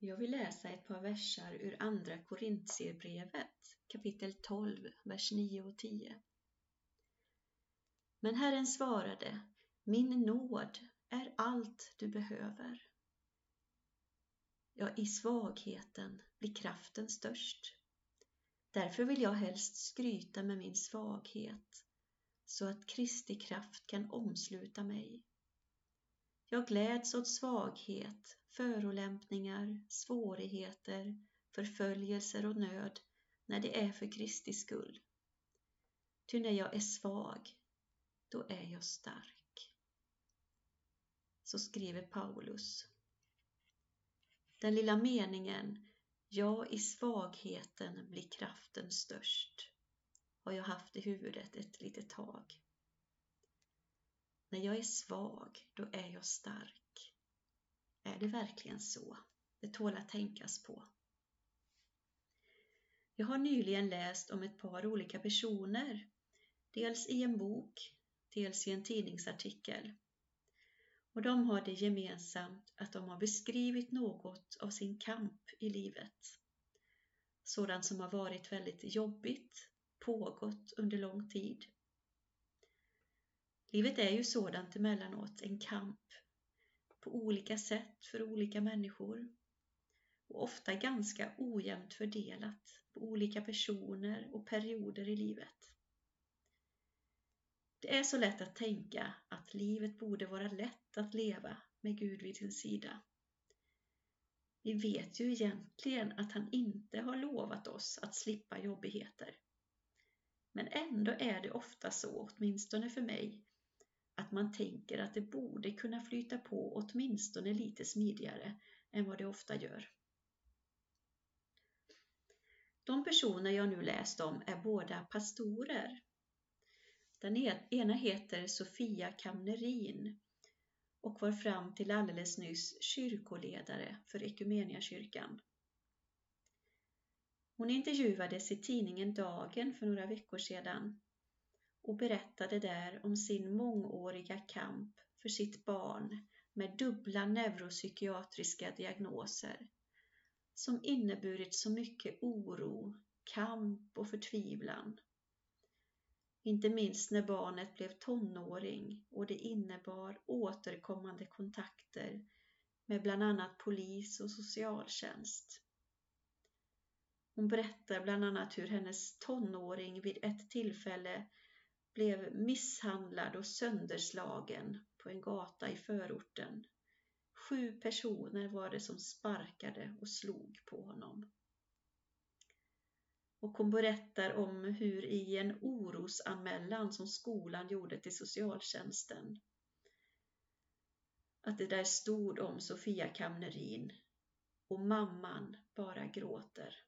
Jag vill läsa ett par versar ur Andra Korintierbrevet, kapitel 12, vers 9 och 10. Men Herren svarade, min nåd är allt du behöver. Ja, i svagheten blir kraften störst. Därför vill jag helst skryta med min svaghet, så att Kristi kraft kan omsluta mig. Jag gläds åt svaghet, förolämpningar, svårigheter, förföljelser och nöd när det är för Kristi skull. Ty när jag är svag, då är jag stark. Så skriver Paulus. Den lilla meningen Ja, i svagheten blir kraften störst har jag haft i huvudet ett litet tag. När jag är svag, då är jag stark. Är det verkligen så? Det tål att tänkas på. Jag har nyligen läst om ett par olika personer, dels i en bok, dels i en tidningsartikel. Och de har det gemensamt att de har beskrivit något av sin kamp i livet. Sådant som har varit väldigt jobbigt, pågått under lång tid. Livet är ju sådant emellanåt, en kamp på olika sätt för olika människor och ofta ganska ojämnt fördelat på olika personer och perioder i livet. Det är så lätt att tänka att livet borde vara lätt att leva med Gud vid sin sida. Vi vet ju egentligen att han inte har lovat oss att slippa jobbigheter. Men ändå är det ofta så, åtminstone för mig, att man tänker att det borde kunna flyta på åtminstone lite smidigare än vad det ofta gör. De personer jag nu läst om är båda pastorer. Den e-, ena heter Sofia Kamnerin och var fram till alldeles nyss kyrkoledare för Equmeniakyrkan. Hon intervjuades i tidningen Dagen för några veckor sedan och berättade där om sin mångåriga kamp för sitt barn med dubbla neuropsykiatriska diagnoser som inneburit så mycket oro, kamp och förtvivlan. Inte minst när barnet blev tonåring och det innebar återkommande kontakter med bland annat polis och socialtjänst. Hon berättar bland annat hur hennes tonåring vid ett tillfälle blev misshandlad och sönderslagen på en gata i förorten. Sju personer var det som sparkade och slog på honom. Och hon berättar om hur i en orosanmälan som skolan gjorde till socialtjänsten att det där stod om Sofia Kamnerin och mamman bara gråter.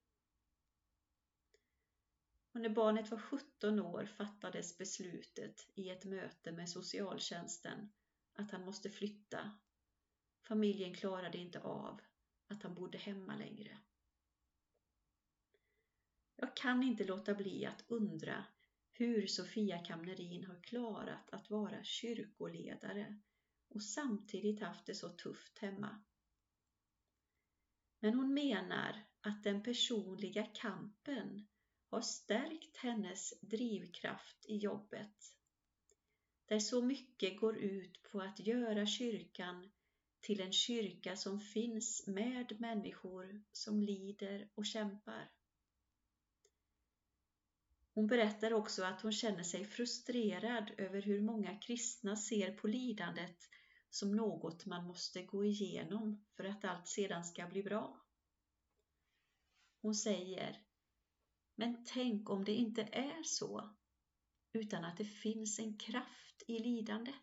Och när barnet var 17 år fattades beslutet i ett möte med socialtjänsten att han måste flytta. Familjen klarade inte av att han bodde hemma längre. Jag kan inte låta bli att undra hur Sofia Kamnerin har klarat att vara kyrkoledare och samtidigt haft det så tufft hemma. Men hon menar att den personliga kampen har stärkt hennes drivkraft i jobbet. Där så mycket går ut på att göra kyrkan till en kyrka som finns med människor som lider och kämpar. Hon berättar också att hon känner sig frustrerad över hur många kristna ser på lidandet som något man måste gå igenom för att allt sedan ska bli bra. Hon säger men tänk om det inte är så, utan att det finns en kraft i lidandet.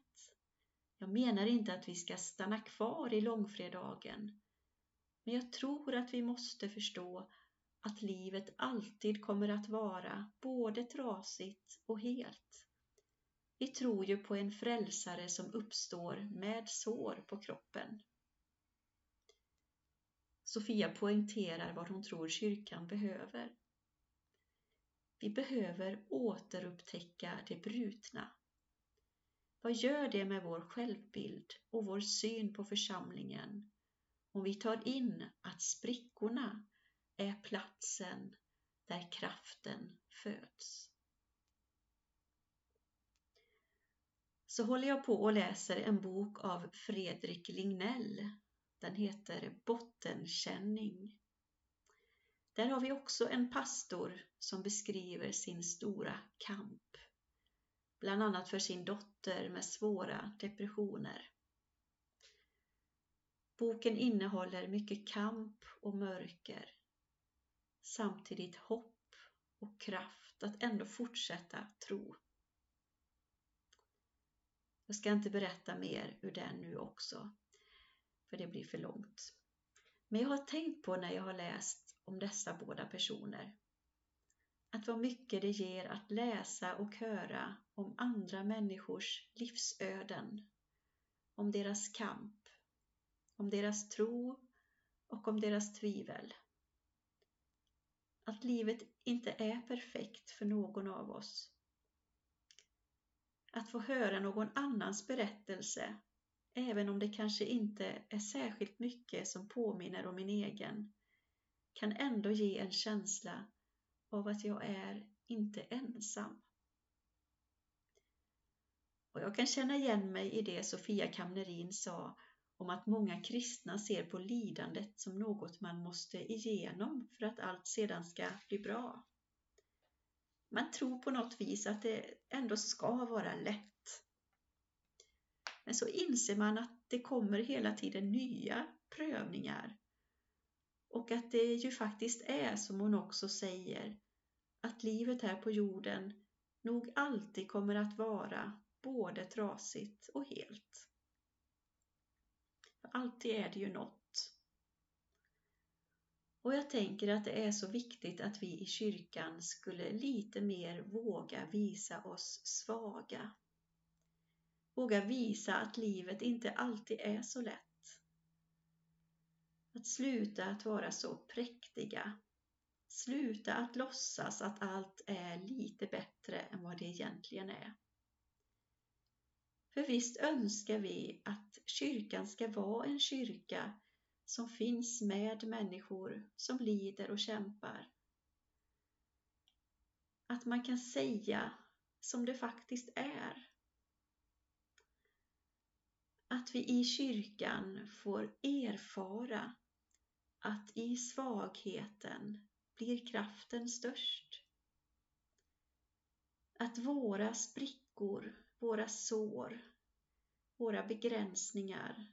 Jag menar inte att vi ska stanna kvar i långfredagen, men jag tror att vi måste förstå att livet alltid kommer att vara både trasigt och helt. Vi tror ju på en frälsare som uppstår med sår på kroppen. Sofia poängterar vad hon tror kyrkan behöver. Vi behöver återupptäcka det brutna. Vad gör det med vår självbild och vår syn på församlingen om vi tar in att sprickorna är platsen där kraften föds. Så håller jag på och läser en bok av Fredrik Lignell. Den heter Bottenkänning. Där har vi också en pastor som beskriver sin stora kamp. Bland annat för sin dotter med svåra depressioner. Boken innehåller mycket kamp och mörker. Samtidigt hopp och kraft att ändå fortsätta tro. Jag ska inte berätta mer ur den nu också, för det blir för långt. Men jag har tänkt på när jag har läst om dessa båda personer, att vad mycket det ger att läsa och höra om andra människors livsöden, om deras kamp, om deras tro och om deras tvivel. Att livet inte är perfekt för någon av oss. Att få höra någon annans berättelse, även om det kanske inte är särskilt mycket som påminner om min egen, kan ändå ge en känsla av att jag är inte ensam. Och jag kan känna igen mig i det Sofia Kamnerin sa om att många kristna ser på lidandet som något man måste igenom för att allt sedan ska bli bra. Man tror på något vis att det ändå ska vara lätt. Men så inser man att det kommer hela tiden nya prövningar och att det ju faktiskt är som hon också säger att livet här på jorden nog alltid kommer att vara både trasigt och helt. För alltid är det ju något. Och jag tänker att det är så viktigt att vi i kyrkan skulle lite mer våga visa oss svaga. Våga visa att livet inte alltid är så lätt. Att sluta att vara så präktiga. Sluta att låtsas att allt är lite bättre än vad det egentligen är. För visst önskar vi att kyrkan ska vara en kyrka som finns med människor som lider och kämpar. Att man kan säga som det faktiskt är. Att vi i kyrkan får erfara att i svagheten blir kraften störst. Att våra sprickor, våra sår, våra begränsningar,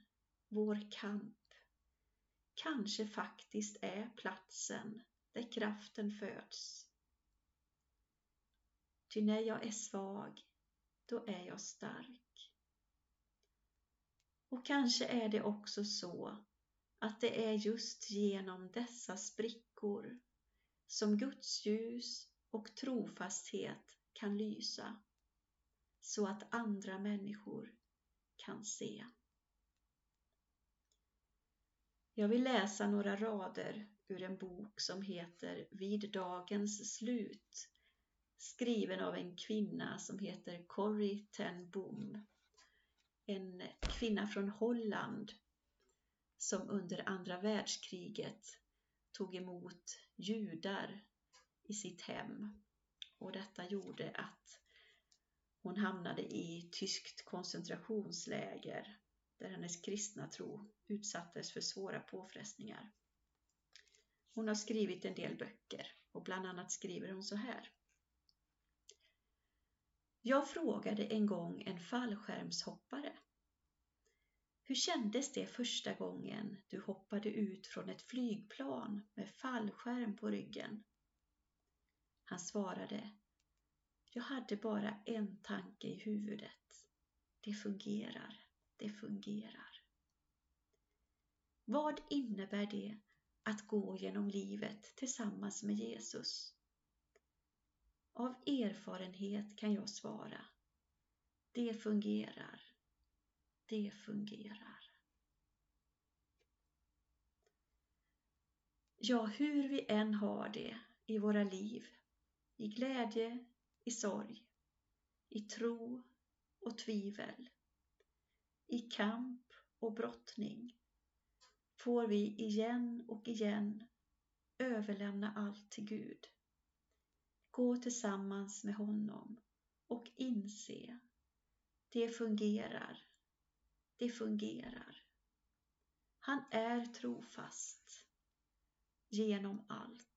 vår kamp kanske faktiskt är platsen där kraften föds. Ty när jag är svag, då är jag stark. Och kanske är det också så att det är just genom dessa sprickor som Guds ljus och trofasthet kan lysa så att andra människor kan se. Jag vill läsa några rader ur en bok som heter Vid dagens slut skriven av en kvinna som heter Corrie ten Boom. En kvinna från Holland som under andra världskriget tog emot judar i sitt hem och detta gjorde att hon hamnade i tyskt koncentrationsläger där hennes kristna tro utsattes för svåra påfrestningar. Hon har skrivit en del böcker och bland annat skriver hon så här. Jag frågade en gång en fallskärmshoppare hur kändes det första gången du hoppade ut från ett flygplan med fallskärm på ryggen? Han svarade Jag hade bara en tanke i huvudet. Det fungerar, det fungerar. Vad innebär det att gå genom livet tillsammans med Jesus? Av erfarenhet kan jag svara. Det fungerar det fungerar. Ja, hur vi än har det i våra liv, i glädje, i sorg, i tro och tvivel, i kamp och brottning, får vi igen och igen överlämna allt till Gud. Gå tillsammans med honom och inse det fungerar. Det fungerar. Han är trofast genom allt.